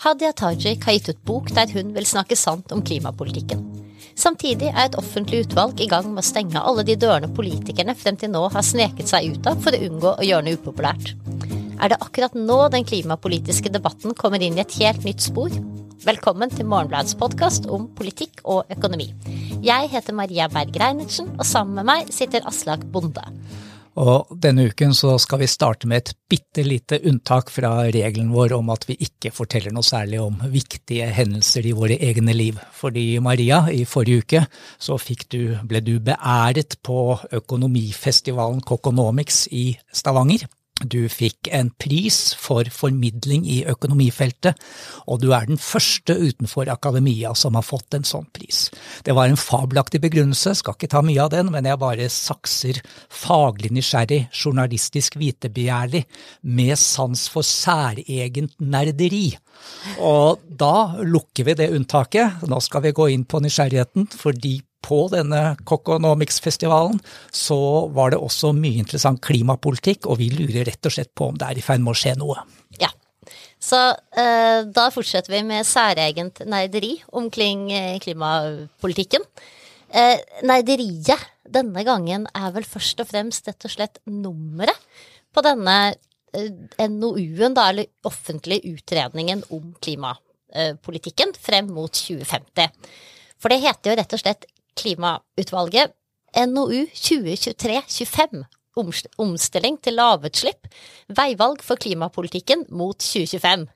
Hadia Tajik har gitt ut bok der hun vil snakke sant om klimapolitikken. Samtidig er et offentlig utvalg i gang med å stenge alle de dørene politikerne frem til nå har sneket seg ut av for å unngå å gjøre noe upopulært. Er det akkurat nå den klimapolitiske debatten kommer inn i et helt nytt spor? Velkommen til Morgenbladets podkast om politikk og økonomi. Jeg heter Maria Berg Reinertsen, og sammen med meg sitter Aslak Bonde. Og denne uken så skal vi starte med et bitte lite unntak fra regelen vår om at vi ikke forteller noe særlig om viktige hendelser i våre egne liv. Fordi Maria, i forrige uke så du, ble du beæret på økonomifestivalen Coconomics i Stavanger. Du fikk en pris for formidling i økonomifeltet, og du er den første utenfor akademia som har fått en sånn pris. Det var en fabelaktig begrunnelse, skal ikke ta mye av den, men jeg bare sakser faglig nysgjerrig, journalistisk vitebegjærlig, med sans for særegent nerderi. Og da lukker vi det unntaket. Nå skal vi gå inn på nysgjerrigheten, fordi på denne Kokonomics-festivalen så var det også mye interessant klimapolitikk, og vi lurer rett og slett på om det er i ferd med å skje noe. Ja. Så eh, da fortsetter vi med særegent nerderi omkring eh, klimapolitikken. Eh, nerderiet denne gangen er vel først og fremst rett og slett nummeret på denne eh, NOU-en, da, eller offentlige utredningen om klimapolitikken frem mot 2050. For det heter jo rett og slett Klimautvalget NOU 2023-25 Omstilling til lavutslipp. Veivalg for klimapolitikken mot 2025.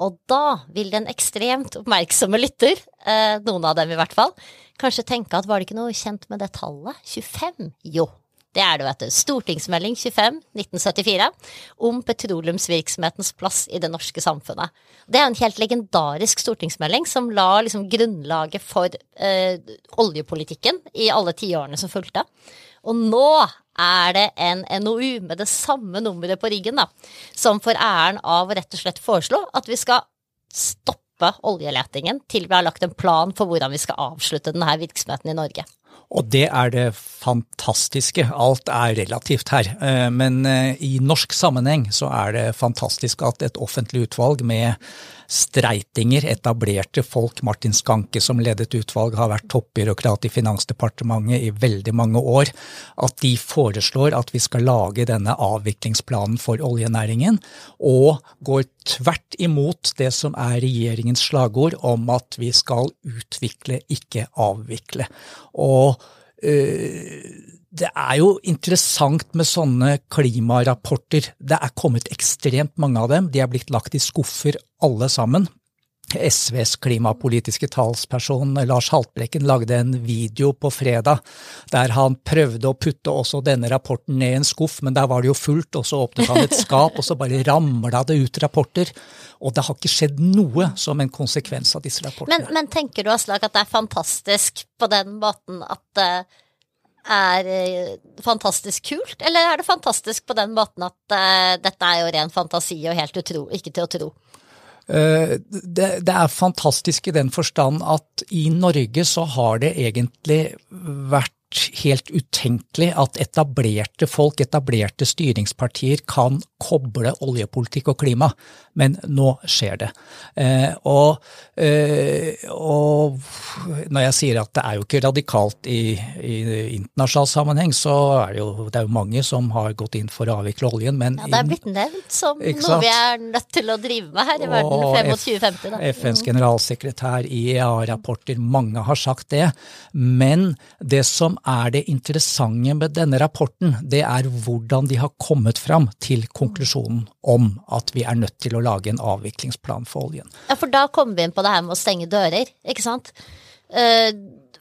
Og da vil den ekstremt oppmerksomme lytter, eh, noen av dem i hvert fall, kanskje tenke at var det ikke noe kjent med det tallet? 25? Jo, det er det, vet du. Stortingsmelding 25 1974 om petroleumsvirksomhetens plass i det norske samfunnet. Det er en helt legendarisk stortingsmelding som la liksom grunnlaget for eh, oljepolitikken i alle tiårene som fulgte. Og nå er det en NOU med det samme nummeret på ryggen, da, som får æren av å rett og slett foreslå at vi skal stoppe oljeletingen til vi har lagt en plan for hvordan vi skal avslutte denne virksomheten i Norge. Og det er det fantastiske. Alt er relativt her. Eh, men eh, i norsk sammenheng så er det fantastisk at et offentlig utvalg med streitinger, etablerte folk, Martin Skanke som ledet utvalget, har vært toppbyråkrat i Finansdepartementet i veldig mange år, at de foreslår at vi skal lage denne avviklingsplanen for oljenæringen, og går tvert imot det som er regjeringens slagord om at vi skal utvikle, ikke avvikle. Og øh, det er jo interessant med sånne klimarapporter. Det er kommet ekstremt mange av dem. De er blitt lagt i skuffer alle sammen. SVs klimapolitiske talsperson Lars Haltbrekken lagde en video på fredag der han prøvde å putte også denne rapporten ned i en skuff, men der var det jo fullt, og så åpnet han et skap, og så bare ramla det ut rapporter. Og det har ikke skjedd noe som en konsekvens av disse rapportene. Men, men tenker du Aslak at det er fantastisk på den måten at uh er eh, fantastisk kult, eller er det fantastisk på den måten at uh, dette er jo ren fantasi og helt utro, ikke til å tro? Uh, det, det, er fantastisk i den forstand at i Norge så har det egentlig vært helt utenkelig at etablerte folk, etablerte styringspartier, kan koble oljepolitikk og klima, men nå skjer det. Eh, og, eh, og, når jeg sier at det er jo ikke radikalt i, i internasjonal sammenheng, så er det jo, det er jo mange som har gått inn for å avvikle oljen, men Ja, det er blitt nevnt som noe vi er nødt til å drive med her i verden frem mot 2050. Da. FNs generalsekretær, IEA-rapporter, mange har sagt det. Men det som er det interessante med denne rapporten, det er hvordan de har kommet fram til konklusjonen om at vi er nødt til å lage en avviklingsplan for oljen. Ja, for da kommer vi inn på det her med å stenge dører, ikke sant. Eh,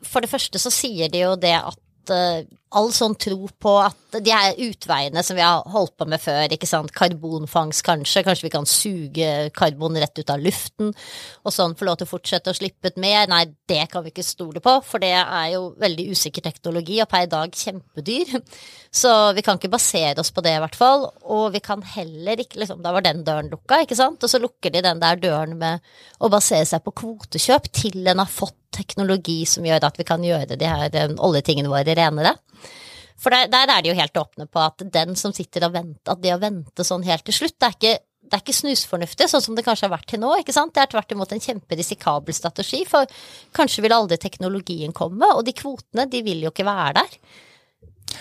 for det første så sier de jo det at eh, all sånn tro på at de her utveiene som vi har holdt på med før, ikke sant, karbonfangst kanskje, kanskje vi kan suge karbon rett ut av luften og sånn få lov til å fortsette å slippe ut mer, nei, det kan vi ikke stole på, for det er jo veldig usikker teknologi og per i dag kjempedyr. Så vi kan ikke basere oss på det, i hvert fall. Og vi kan heller ikke liksom, Da var den døren lukka, ikke sant, og så lukker de den der døren med å basere seg på kvotekjøp til en har fått teknologi som gjør at vi kan gjøre de her eh, oljetingene våre renere. For der, der, er de jo helt åpne på at den som sitter og venter, at det å vente sånn helt til slutt, det er ikke det er ikke snusfornuftig, sånn som det kanskje har vært til nå. ikke sant? Det er tvert imot en kjemperisikabel strategi, for kanskje vil aldri teknologien komme, og de kvotene de vil jo ikke være der.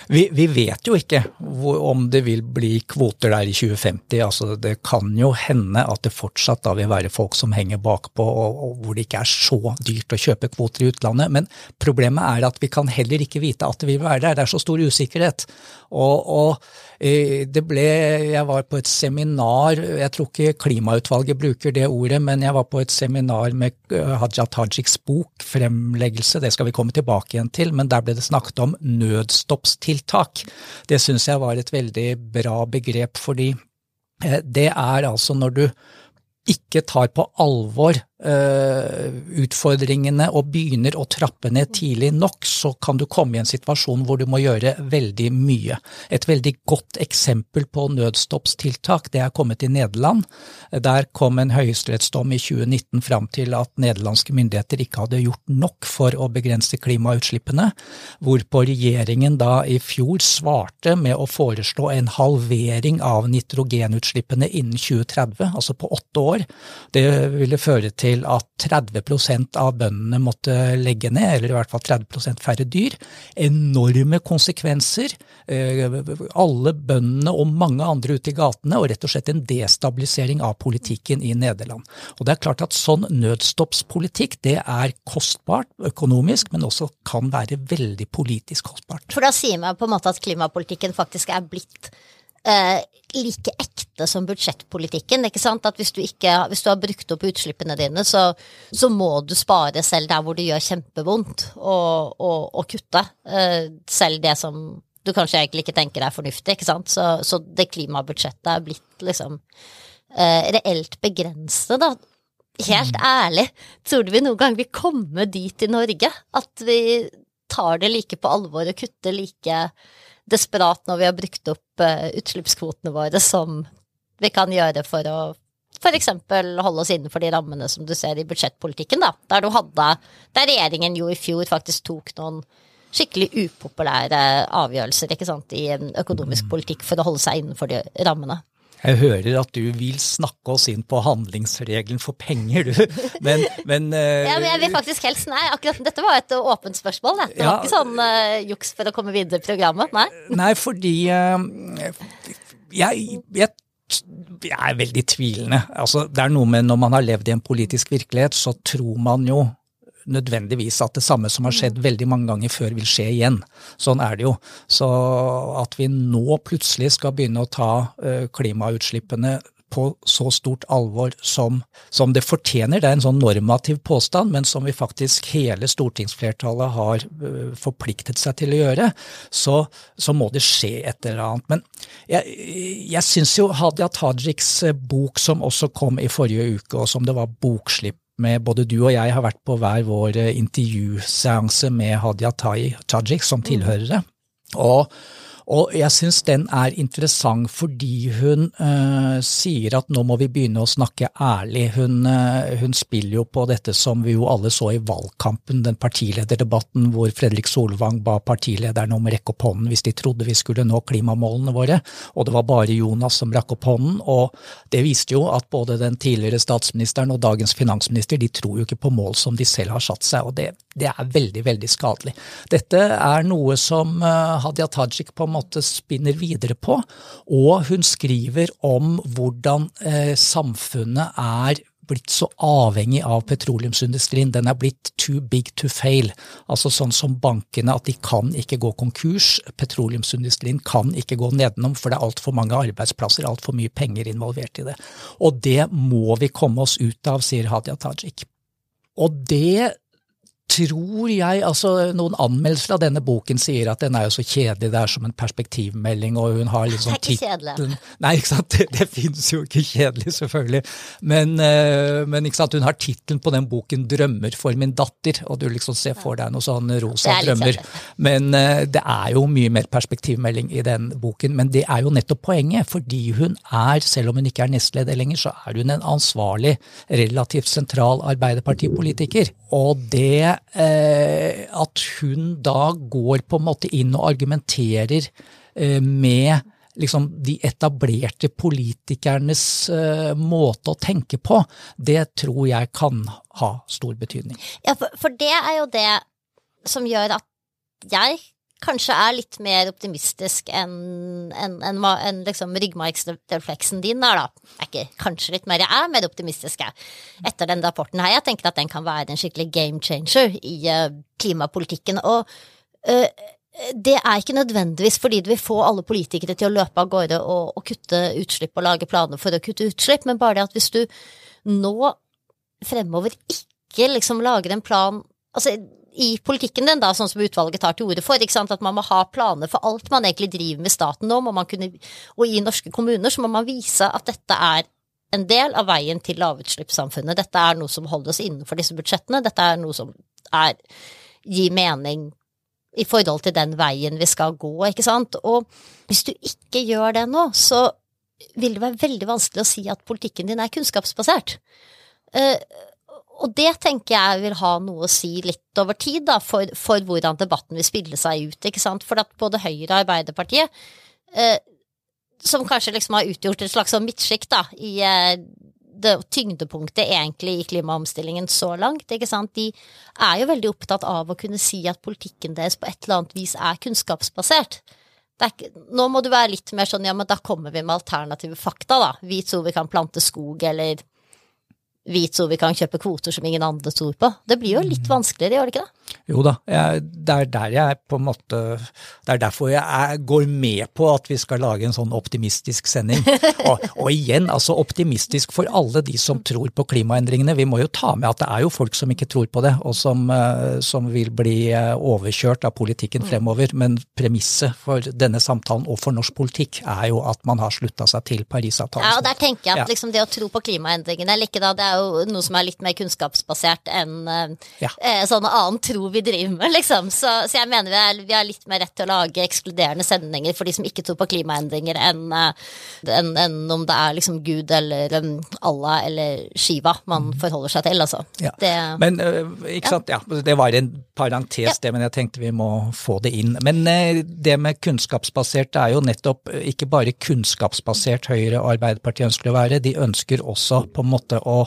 Vi, vi, vet jo ikke hvor, om det vil bli kvoter der i 2050. altså Det kan jo hende at det fortsatt da vil være folk som henger bakpå, og, og hvor det ikke er så dyrt å kjøpe kvoter i utlandet. Men problemet er at vi kan heller ikke vite at det vil være der. Det er så stor usikkerhet. Og, og Eh, det ble Jeg var på et seminar, jeg tror ikke klimautvalget bruker det ordet, men jeg var på et seminar med eh, Haja Tajiks bok, fremleggelse, det skal vi komme tilbake igjen til, men der ble det snakket om nødstoppstiltak. Det syns jeg var et veldig bra begrep, fordi eh, det er altså når du ikke tar på alvor utfordringene og begynner å trappe ned tidlig nok, så kan du komme i en situasjon hvor du må gjøre veldig mye. Et veldig godt eksempel på nødstoppstiltak det er kommet i Nederland. Der kom en høyesterettsdom i 2019 fram til at nederlandske myndigheter ikke hadde gjort nok for å begrense klimautslippene, hvorpå regjeringen da i fjor svarte med å foreslå en halvering av nitrogenutslippene innen 2030, altså på åtte år. Det ville føre til til at 30% av bøndene måtte legge ned, eller i hvert fall 30% færre dyr. Enorme konsekvenser. Eh, alle bøndene og mange andre ute i gatene, og rett og slett en destabilisering av politikken i Nederland. Og det er klart at sånn nødstoppspolitikk det er kostbart økonomisk, men også kan være veldig politisk kostbart. For da sier man på en måte at klimapolitikken faktisk er blitt eh, like ekte som budsjettpolitikken. ikke sant? At hvis du, ikke, hvis du har brukt opp utslippene dine, så, så, må du spare selv der hvor det gjør kjempevondt å kutte. Eh, selv det som du kanskje egentlig ikke tenker er fornuftig. ikke sant? Så, så det klimabudsjettet er blitt liksom eh, reelt begrenset, da. Helt mm. ærlig, tror vi noen gang vil komme dit i Norge? At vi tar det like på alvor og kutter like desperat når vi har brukt opp uh, utslippskvotene våre, som vi kan gjøre for å f.eks. holde oss innenfor de rammene som du ser i budsjettpolitikken, da. Der du hadde Der regjeringen jo i fjor faktisk tok noen skikkelig upopulære avgjørelser ikke sant, i en økonomisk mm. politikk for å holde seg innenfor de rammene. Jeg hører at du vil snakke oss inn på handlingsregelen for penger, du. Men, men uh, Ja, men jeg vil faktisk helst nei. Akkurat dette var et åpent spørsmål. Det, det ja, var ikke sånn uh, juks for å komme videre i programmet. Nei, nei fordi uh, jeg, jeg jeg er veldig tvilende. Altså, det er noe med Når man har levd i en politisk virkelighet, så tror man jo nødvendigvis at det samme som har skjedd mm. veldig mange ganger før, vil skje igjen. Sånn er det jo. Så at vi nå plutselig skal begynne å ta eh, klimautslippene på så stort alvor som, som, det fortjener. Det er en sånn normativ påstand, men som vi faktisk hele stortingsflertallet har uh, forpliktet seg til å gjøre, så, så, må det skje et eller annet. Men jeg, jeg syns jo Hadia Tajiks eh, bok, som også kom i forrige uke, og som det var bokslipp med både du og jeg har vært på hver vår eh, intervjuseanse med Hadia Tajik som tilhørere. Og og jeg syns den er interessant fordi hun uh, sier at nå må vi begynne å snakke ærlig. Hun, uh, hun, spiller jo på dette som vi jo alle så i valgkampen, den partilederdebatten hvor Fredrik Solvang ba partilederne om å rekke opp hånden hvis de trodde vi skulle nå klimamålene våre, og det var bare Jonas som rakk opp hånden. Og det viste jo at både den tidligere statsministeren og dagens finansminister de tror jo ikke på mål som de selv har satt seg, og det, det er veldig, veldig skadelig. Dette er noe som uh, Hadia Tajik på en måte spinner videre på. Og hun skriver om hvordan eh, samfunnet er blitt så avhengig av petroleumsindustrien. Den er blitt too big to fail. Altså sånn som bankene, at de kan ikke gå konkurs. Petroleumsindustrien kan ikke gå nedenom, for det er altfor mange arbeidsplasser, altfor mye penger involvert i det. Og det må vi komme oss ut av, sier Hadia Tajik. Og det tror jeg altså Noen anmeldelser av denne boken sier at den er jo så kjedelig, det er som en perspektivmelding, og hun har liksom tittelen Nei, ikke sant, det, det finnes jo ikke kjedelig, selvfølgelig. Men, uh, men ikke sant, hun har tittelen på den boken 'Drømmer for min datter', og du liksom ser for deg noe sånn rosa drømmer. Men uh, det er jo mye mer perspektivmelding i den boken. Men det er jo nettopp poenget, fordi hun er, selv om hun ikke er nestleder lenger, så er hun en ansvarlig, relativt sentral arbeiderpartipolitiker. Og det eh, at hun da går på en måte inn og argumenterer eh, med liksom de etablerte politikernes eh, måte å tenke på, det tror jeg kan ha stor betydning. Ja, for, for det er jo det som gjør at jeg kanskje er litt mer optimistisk enn en, en, en, liksom ryggmargsrefleksen din er, da. Er ikke kanskje litt mer, jeg er mer optimistisk jeg, etter den rapporten her. Jeg tenker at den kan være en skikkelig game changer i uh, klimapolitikken. Og uh, det er ikke nødvendigvis fordi du vil få alle politikere til å løpe av gårde og, og kutte utslipp og lage planer for å kutte utslipp, men bare det at hvis du nå fremover ikke liksom lager en plan Altså, i politikken din, da, sånn som utvalget tar til orde for. At man må ha planer for alt man egentlig driver med staten nå. Kunne, og i norske kommuner så må man vise at dette er en del av veien til lavutslippssamfunnet. Dette er noe som holder oss innenfor disse budsjettene. Dette er noe som er, gir mening i forhold til den veien vi skal gå, ikke sant. Og hvis du ikke gjør det nå, så vil det være veldig vanskelig å si at politikken din er kunnskapsbasert. Uh, og det tenker jeg vil ha noe å si litt over tid, da, for, for hvordan debatten vil spille seg ut. ikke sant? For at både Høyre og Arbeiderpartiet, eh, som kanskje liksom har utgjort et slags sånn midtsjikt da, i eh, det tyngdepunktet egentlig i klimaomstillingen så langt, ikke sant, de er jo veldig opptatt av å kunne si at politikken deres på et eller annet vis er kunnskapsbasert. Er ikke, nå må du være litt mer sånn ja, men da kommer vi med alternative fakta, da. Vi tror vi kan plante skog, eller vi tror vi kan kjøpe kvoter som ingen andre tror på. Det blir jo litt mm. vanskeligere, gjør det ikke det? Jo da, jeg, det er der jeg på en måte Det er derfor jeg er, går med på at vi skal lage en sånn optimistisk sending. Og, og, igjen, altså optimistisk for alle de som tror på klimaendringene. Vi må jo ta med at det er jo folk som ikke tror på det, og som, eh, som vil bli eh, overkjørt av politikken mm. fremover. Men premisset for denne samtalen og for norsk politikk er jo at man har slutta seg til Parisavtalen. Ja, og der tenker jeg at liksom det å tro på klimaendringene eller ikke da, det er jo noe som er litt mer kunnskapsbasert enn eh, ja. sånn annen tro vi driver med, liksom. Så, så jeg mener vi, er, vi, har litt mer rett til å lage ekskluderende sendinger for de som ikke tror på klimaendringer, enn en, en om det er liksom Gud eller Allah eller Shiva man mm. forholder seg til, altså. Ja. Det, men ikke sant, ja. det var en parentes, det, men jeg tenkte vi må få det inn. Men det med kunnskapsbasert det er jo nettopp ikke bare kunnskapsbasert Høyre og Arbeiderpartiet ønsker å være, de ønsker også på en måte å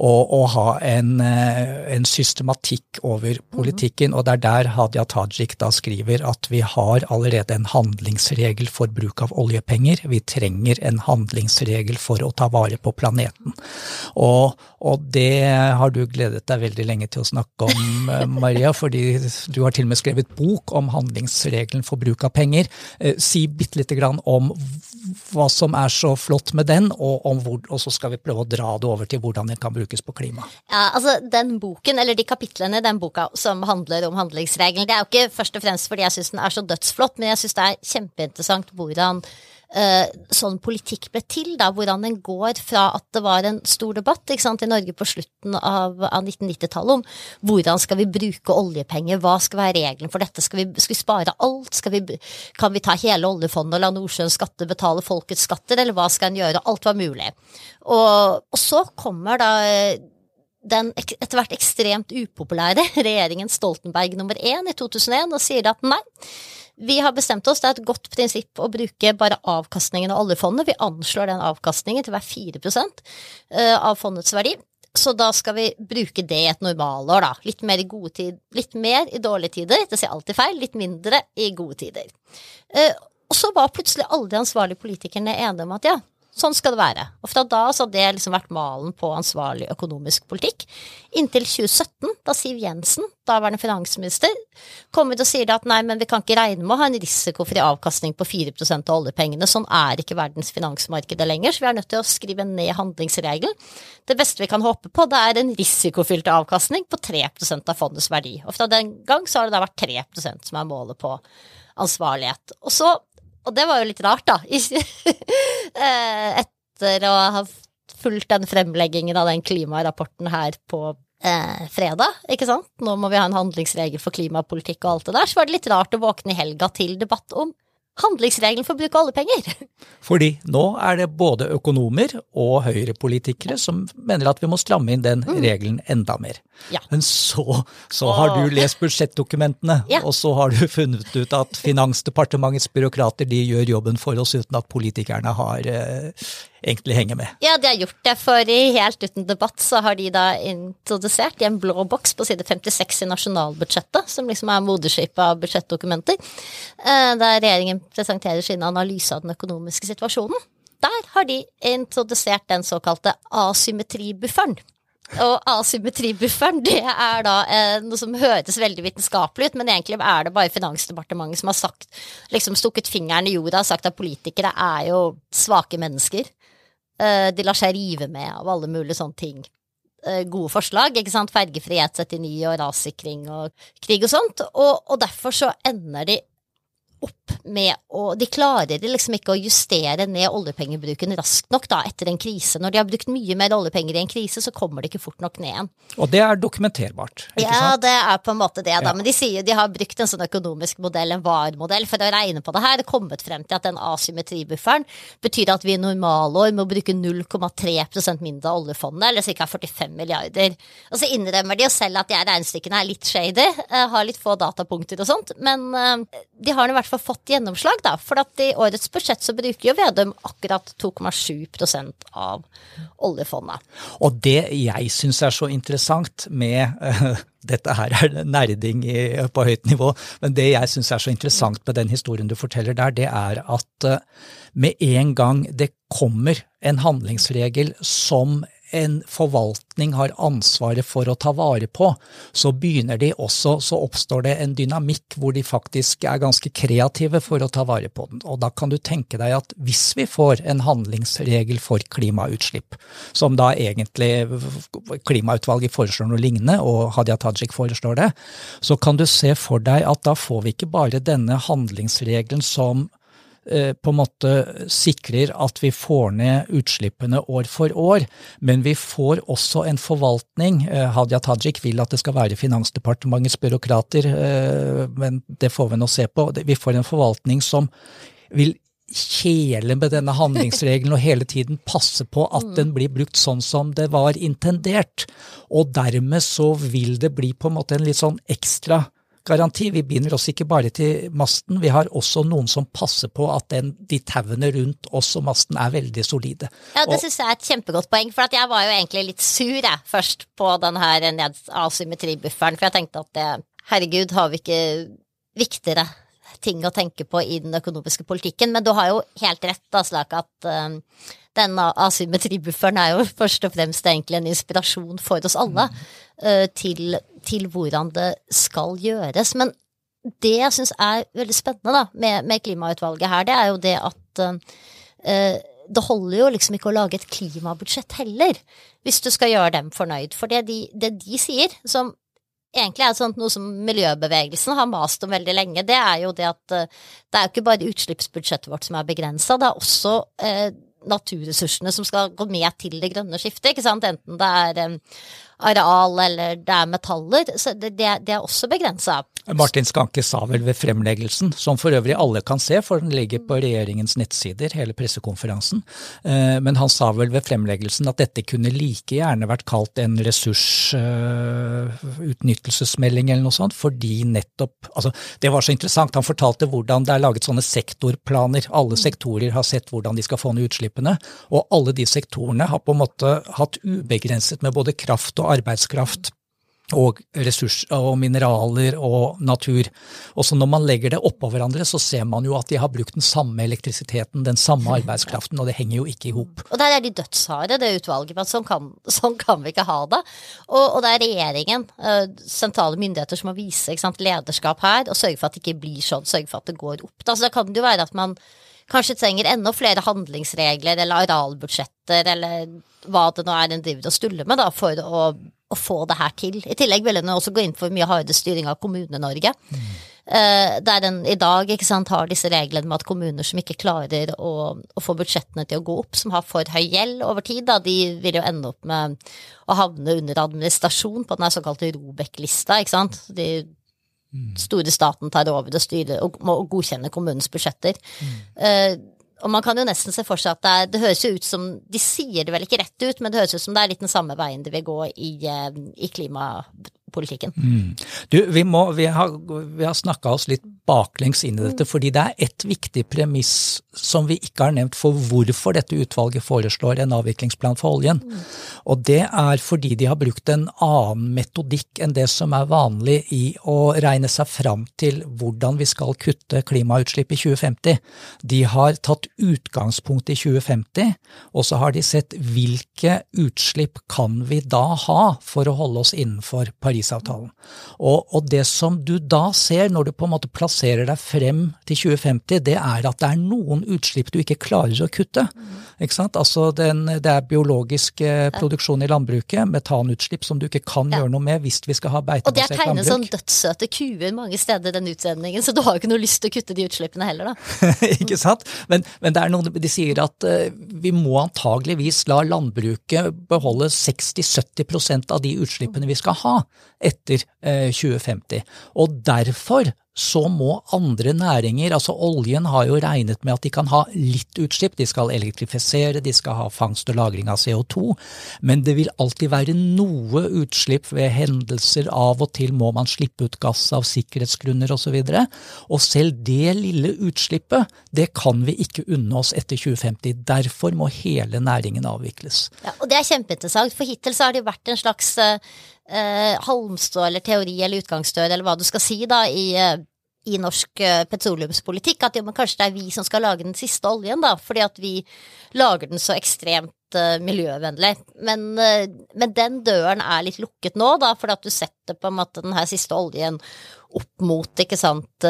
og, og ha en, eh, en, systematikk over politikken. Og det er der Hadia Tajik da skriver at vi har allerede en handlingsregel for bruk av oljepenger. Vi trenger en handlingsregel for å ta vare på planeten. Og, og det har du gledet deg veldig lenge til å snakke om, eh, Maria, fordi du har til og med skrevet bok om handlingsregelen for bruk av penger. Eh, si bitte lite grann om hva som er så flott med den, og, hvor, og så skal vi prøve å dra det over til hvordan den kan brukes brukes på klima. Ja, altså den boken, eller de kapitlene i den boka som handler om handlingsregelen, det er jo ikke først og fremst fordi jeg syns den er så dødsflott, men jeg syns det er kjempeinteressant hvordan sånn politikk ble til, da, hvordan den går fra at det var en stor debatt sant, i Norge på slutten av, av 1990-tallet om hvordan skal vi bruke oljepenger, hva skal være reglene for dette, skal vi, skal vi spare alt, vi, kan vi ta hele oljefondet og la Nordsjøens skatter betale folkets skatter, eller hva skal en gjøre, alt var mulig. Og, og så kommer da den etter hvert ekstremt upopulære regjeringen Stoltenberg nummer én i 2001 og sier at nei, vi har bestemt oss, det er et godt prinsipp å bruke bare avkastningen av oljefondet. Vi anslår den avkastningen til å være 4 eh, av fondets verdi. Så da skal vi bruke det i et normalår, da. Litt mer i gode tider, litt mer i dårlige tider. Det sier alltid feil. Litt mindre i gode tider. Eh, og så var plutselig alle de ansvarlige politikerne enige om at ja, Sånn skal det være. Og fra da så hadde det liksom vært malen på ansvarlig økonomisk politikk. Inntil 2017, da Siv Jensen, daværende finansminister, kommer og sier at nei, men vi kan ikke regne med å ha en risikofri avkastning på 4% av oljepengene. Sånn er ikke verdens finansmarkeder lenger, så vi er nødt til å skrive ned handlingsregelen. Det beste vi kan håpe på, det er en risikofylt avkastning på 3 av fondets verdi. Og fra den gang så har det da vært 3 som er målet på ansvarlighet. Og så og det var jo litt rart, da. Eh, etter å ha fulgt den fremleggingen av den klimarapporten her på eh, fredag, ikke sant. Nå må vi ha en handlingsregel for klimapolitikk og alt det der. Så var det litt rart å våkne i helga til debatt om handlingsregelen for bruk av oljepenger. Fordi nå er det både økonomer og høyrepolitikere som mener at vi må stramme inn den regelen enda mer. Ja. Men så, så har du lest budsjettdokumentene, Ja. og så har du funnet ut at Finansdepartementets byråkrater de gjør jobben for oss uten at politikerne har eh, egentlig henger med. Ja, de har gjort det, for i Helt uten debatt så har de da introdusert i en blå boks på side 56 i nasjonalbudsjettet, som liksom er moderskipet av budsjettdokumenter, eh, der regjeringen presenterer sin analyse av den økonomiske situasjonen. Der har de introdusert den såkalte asymmetribufferen. Og asymmetribufferen, det er da eh, noe som høres veldig vitenskapelig ut, men egentlig er det bare Finansdepartementet som har sagt, liksom stukket fingeren i jorda og sagt at politikere er jo svake mennesker. Eh, de lar seg rive med av alle mulige sånne ting. Eh, gode forslag, ikke sant. Fergefri E39 og rassikring og krig og sånt. Og, og derfor så ender de opp med å De klarer liksom ikke å justere ned oljepengebruken raskt nok da etter en krise. Når de har brukt mye mer oljepenger i en krise, så kommer det ikke fort nok ned igjen. Og det er dokumenterbart, ikke Ja, sant? det er på en måte det, da. Ja. Men de sier de har brukt en sånn økonomisk modell, en VAR-modell, for å regne på det her. Kommet frem til at den asymmetribufferen betyr at vi i normalår må bruke 0,3% mindre av oljefondet, eller ca. 45 milliarder. Og så innrømmer de jo selv at de regnestykkene er litt shady, eh, har litt få datapunkter og sånt, men eh, de har i hvert fall fått gjennomslag, da. For at i årets budsjett så bruker jo Vedum akkurat 2,7% av oljefondet. Og det jeg syns er så interessant med eh, Dette her er nerding på høyt nivå, men det jeg syns er så interessant med den historien du forteller der, det er at eh, med en gang det kommer en handlingsregel som en forvaltning har ansvaret for å ta vare på, så begynner de også, så oppstår det en dynamikk hvor de faktisk er ganske kreative for å ta vare på den. Og da kan du tenke deg at hvis vi får en handlingsregel for klimautslipp, som da egentlig klimautvalget foreslår noe lignende, og Hadia Tajik foreslår det, så kan du se for deg at da får vi ikke bare denne handlingsregelen som på en måte sikrer at vi får ned utslippene år for år, men vi får også en forvaltning. Eh, Hadia Tajik vil at det skal være Finansdepartementets byråkrater, eh, men det får vi nå se på. Vi får en forvaltning som vil kjele med denne handlingsregelen og hele tiden passe på at den blir brukt sånn som det var intendert. Og dermed så vil det bli på en måte en litt sånn ekstra garanti. Vi binder oss ikke bare til masten, vi har også noen som passer på at den, de tauene rundt oss og masten er veldig solide. Ja, det syns jeg er et kjempegodt poeng, for at jeg var jo egentlig litt sur jeg, først på den her asymmetribufferen, for jeg tenkte at det, herregud, har vi ikke viktigere ting å tenke på i den økonomiske politikken? Men du har jo helt rett, da, Slak, at um, den asymmetribufferen er jo først og fremst egentlig en inspirasjon for oss alle eh, til, til hvordan det skal gjøres. Men det jeg syns er veldig spennende da, med, med klimautvalget her, det er jo det at uh, det holder jo liksom ikke å lage et klimabudsjett heller, hvis du skal gjøre dem fornøyd. For det de, det de sier, som egentlig er sånn noe som miljøbevegelsen har mast om veldig lenge, det er jo det at eh, det er jo ikke bare utslippsbudsjettet vårt som er begrensa, det er også eh, naturressursene som skal gå med til det grønne skiftet, ikke sant, enten det er eh, areal eller det er metaller, så det, det, er- det også begrensa. Martin Skanke sa vel ved fremleggelsen, som for øvrig alle kan se, for den ligger på regjeringens nettsider, hele pressekonferansen, eh, men han sa vel ved fremleggelsen at dette kunne like gjerne vært kalt en ressursutnyttelsesmelding eller noe sånt, fordi nettopp altså Det var så interessant, han fortalte hvordan det er laget sånne sektorplaner. Alle sektorer har sett hvordan de skal få ned utslippene, og alle de sektorene har på en måte hatt ubegrenset med både kraft og arbeidskraft og ressurser og mineraler og natur. Og så når man legger det oppå hverandre, så ser man jo at de har brukt den samme elektrisiteten, den samme arbeidskraften, og det henger jo ikke i hop. Og der er de dødsharde, det utvalget, Men sånn kan, sånn kan vi ikke ha det. Og, og det er regjeringen, eh, sentrale myndigheter, som må vise sant, lederskap her, og sørge for at det ikke blir sånn, sørge for at det går opp. Da. Så da kan det jo være at man kanskje trenger enda flere handlingsregler eller arealbudsjetter eller hva det nå er en driver og stuller med da, for å, å få det her til. I tillegg vil den også gå inn for mye hardere styring av Kommune-Norge. Eh, der den i dag sant, har disse reglene med at kommuner som ikke klarer å, å få budsjettene til å gå opp, som har for høy gjeld over tid, da, de vil jo ende opp med å havne under administrasjon på den såkalte Robek-lista. ikke sant? De store staten tar over og styrer og må godkjenne kommunens budsjetter. Eh, og man kan jo nesten se for seg at det, er, det høres jo ut som De sier det vel ikke rett ut, men det høres ut som det er litt den samme veien de vil gå i, eh, i Mm. Du, vi, må, vi har, vi har snakka oss litt baklengs inn i dette, fordi det er ett viktig premiss som vi ikke har nevnt for hvorfor dette utvalget foreslår en avviklingsplan for oljen. Og det er fordi de har brukt en annen metodikk enn det som er vanlig i å regne seg fram til hvordan vi skal kutte klimautslipp i 2050. De har tatt utgangspunkt i 2050, og så har de sett hvilke utslipp kan vi da ha for å holde oss innenfor Parisavtalen. Og, og det som du da ser når du på en måte plasserer deg frem til 2050, det er at det er noen utslipp du ikke klarer å kutte. Ikke sant? Altså den, det er biologisk eh, produksjon i landbruket, metanutslipp som du ikke kan gjøre noe med hvis vi skal ha Og det er tegnet sånn landbruk. dødssøte kuer mange steder i den utsendingen, så du har jo ikke noe lyst til å kutte de utslippene heller, da. ikke sant? Men, men det er noen, de sier at eh, vi må antageligvis la landbruket beholde 60-70% av de utslippene vi skal ha etter eh, 2050. Og derfor så må andre næringer, altså oljen har jo regnet med at de kan ha litt utslipp, de skal elektrifisere, de skal ha fangst og lagring av CO2, men det vil alltid være noe utslipp ved hendelser, av og til må man slippe ut gass av sikkerhetsgrunner osv. Og, så og selv det lille utslippet, det kan vi ikke unne oss etter 2050. Derfor må hele næringen avvikles. Ja, og det er kjempeinteressant, for hittil så har det vært en slags eh, halmstrå eller teori eller utgangsdør eller hva du skal si da i, eh, i norsk eh, petroleumspolitikk, at jo, men kanskje det er vi som skal lage den siste oljen, da, fordi at vi lager den så ekstremt eh, miljøvennlig. Men, eh, men den døren er litt lukket nå, da, fordi at du setter på en måte den her siste oljen opp mot, ikke sant,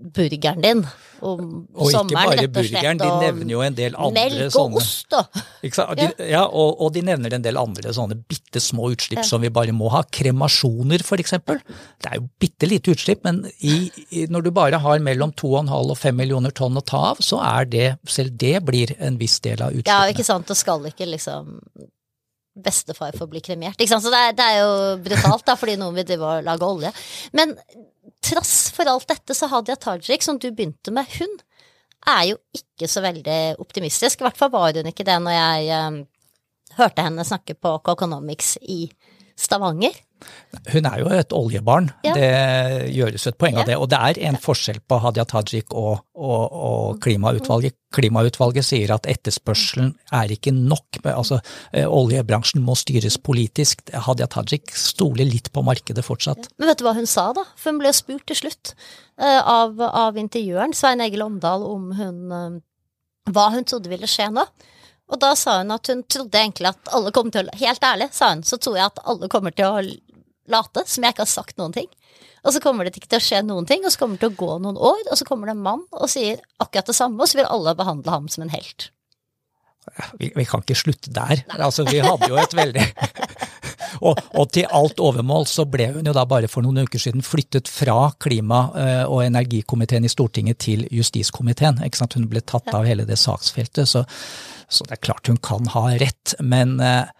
burgeren din om Og ikke sommeren, bare og slett. burgeren, de nevner jo en del andre Melk og sånne ost, da. Ikke sant? De, ja, og, og de nevner en del andre sånne bitte små utslipp som vi bare må ha. Kremasjoner, for eksempel. Det er jo bitte lite utslipp, men i, i, når du bare har mellom 2,5 og 5 millioner tonn å ta av, så er det, selv det blir en viss del av Ja, ikke sant, og skal ikke liksom bestefar få bli kremert, ikke sant. Så det er, det er jo brutalt, da, fordi noen vil drive og lage olje. Men trass for alt dette, så Hadia Tajik, som du begynte med, hun er jo ikke så veldig optimistisk. I hvert fall var hun ikke det når jeg um, hørte henne snakke på Coconomics i Stavanger. Hun er jo et oljebarn, Ja. det gjøres et poeng av det. Og det er en forskjell på Hadia Tajik og, og, og klimautvalget. Klimautvalget sier at etterspørselen er ikke nok. Altså, eh, oljebransjen må styres politisk. Hadia Tajik stoler litt på markedet fortsatt. Men vet du hva hun sa, da? For hun ble spurt til slutt eh, av, av intervjueren, Svein Egil Omdal, om hun eh, hva hun trodde ville skje nå. Og da sa hun at hun trodde egentlig at alle kom til å Helt ærlig, sa hun, så tror jeg at alle kommer til å late som jeg ikke har sagt noen ting. Og så kommer det ikke til å skje noen ting, og så kommer det til å gå noen år, og så kommer det en mann og sier akkurat det samme, og så vil alle behandle ham som en helt. Vi, vi kan ikke slutte der. Altså, vi hadde jo et veldig og, og til alt overmål så ble hun jo da bare for noen uker siden flyttet fra klima- eh, og energikomiteen i Stortinget til justiskomiteen. Ikke sant? Hun ble tatt av hele det saksfeltet, så, så det er klart hun kan ha rett. Men eh,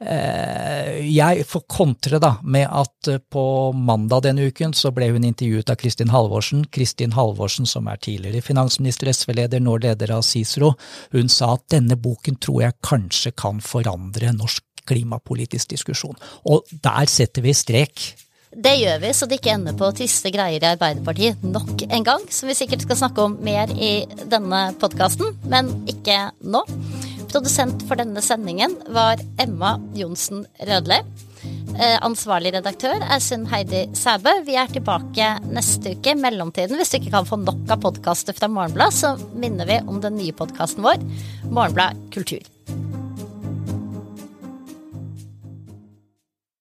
jeg får kontre da med at eh, på mandag denne uken så ble hun intervjuet av Kristin Halvorsen. Kristin Halvorsen som er tidligere finansminister, SV-leder, nå leder av CICERO. Hun sa at denne boken tror jeg kanskje kan forandre norsk klimapolitisk diskusjon. Og der setter vi strek. Det gjør vi, så det ikke ender på triste greier i Arbeiderpartiet nok en gang, som vi sikkert skal snakke om mer i denne podkasten, men ikke nå. Produsent for denne sendingen var Emma Johnsen Rødli. Eh, Ansvarlig redaktør er Sunn Heidi Sæbø. Vi er tilbake neste uke. I mellomtiden, hvis du ikke kan få nok av podkaster fra Morgenblad, så minner vi om den nye podkasten vår, Morgenblad kultur.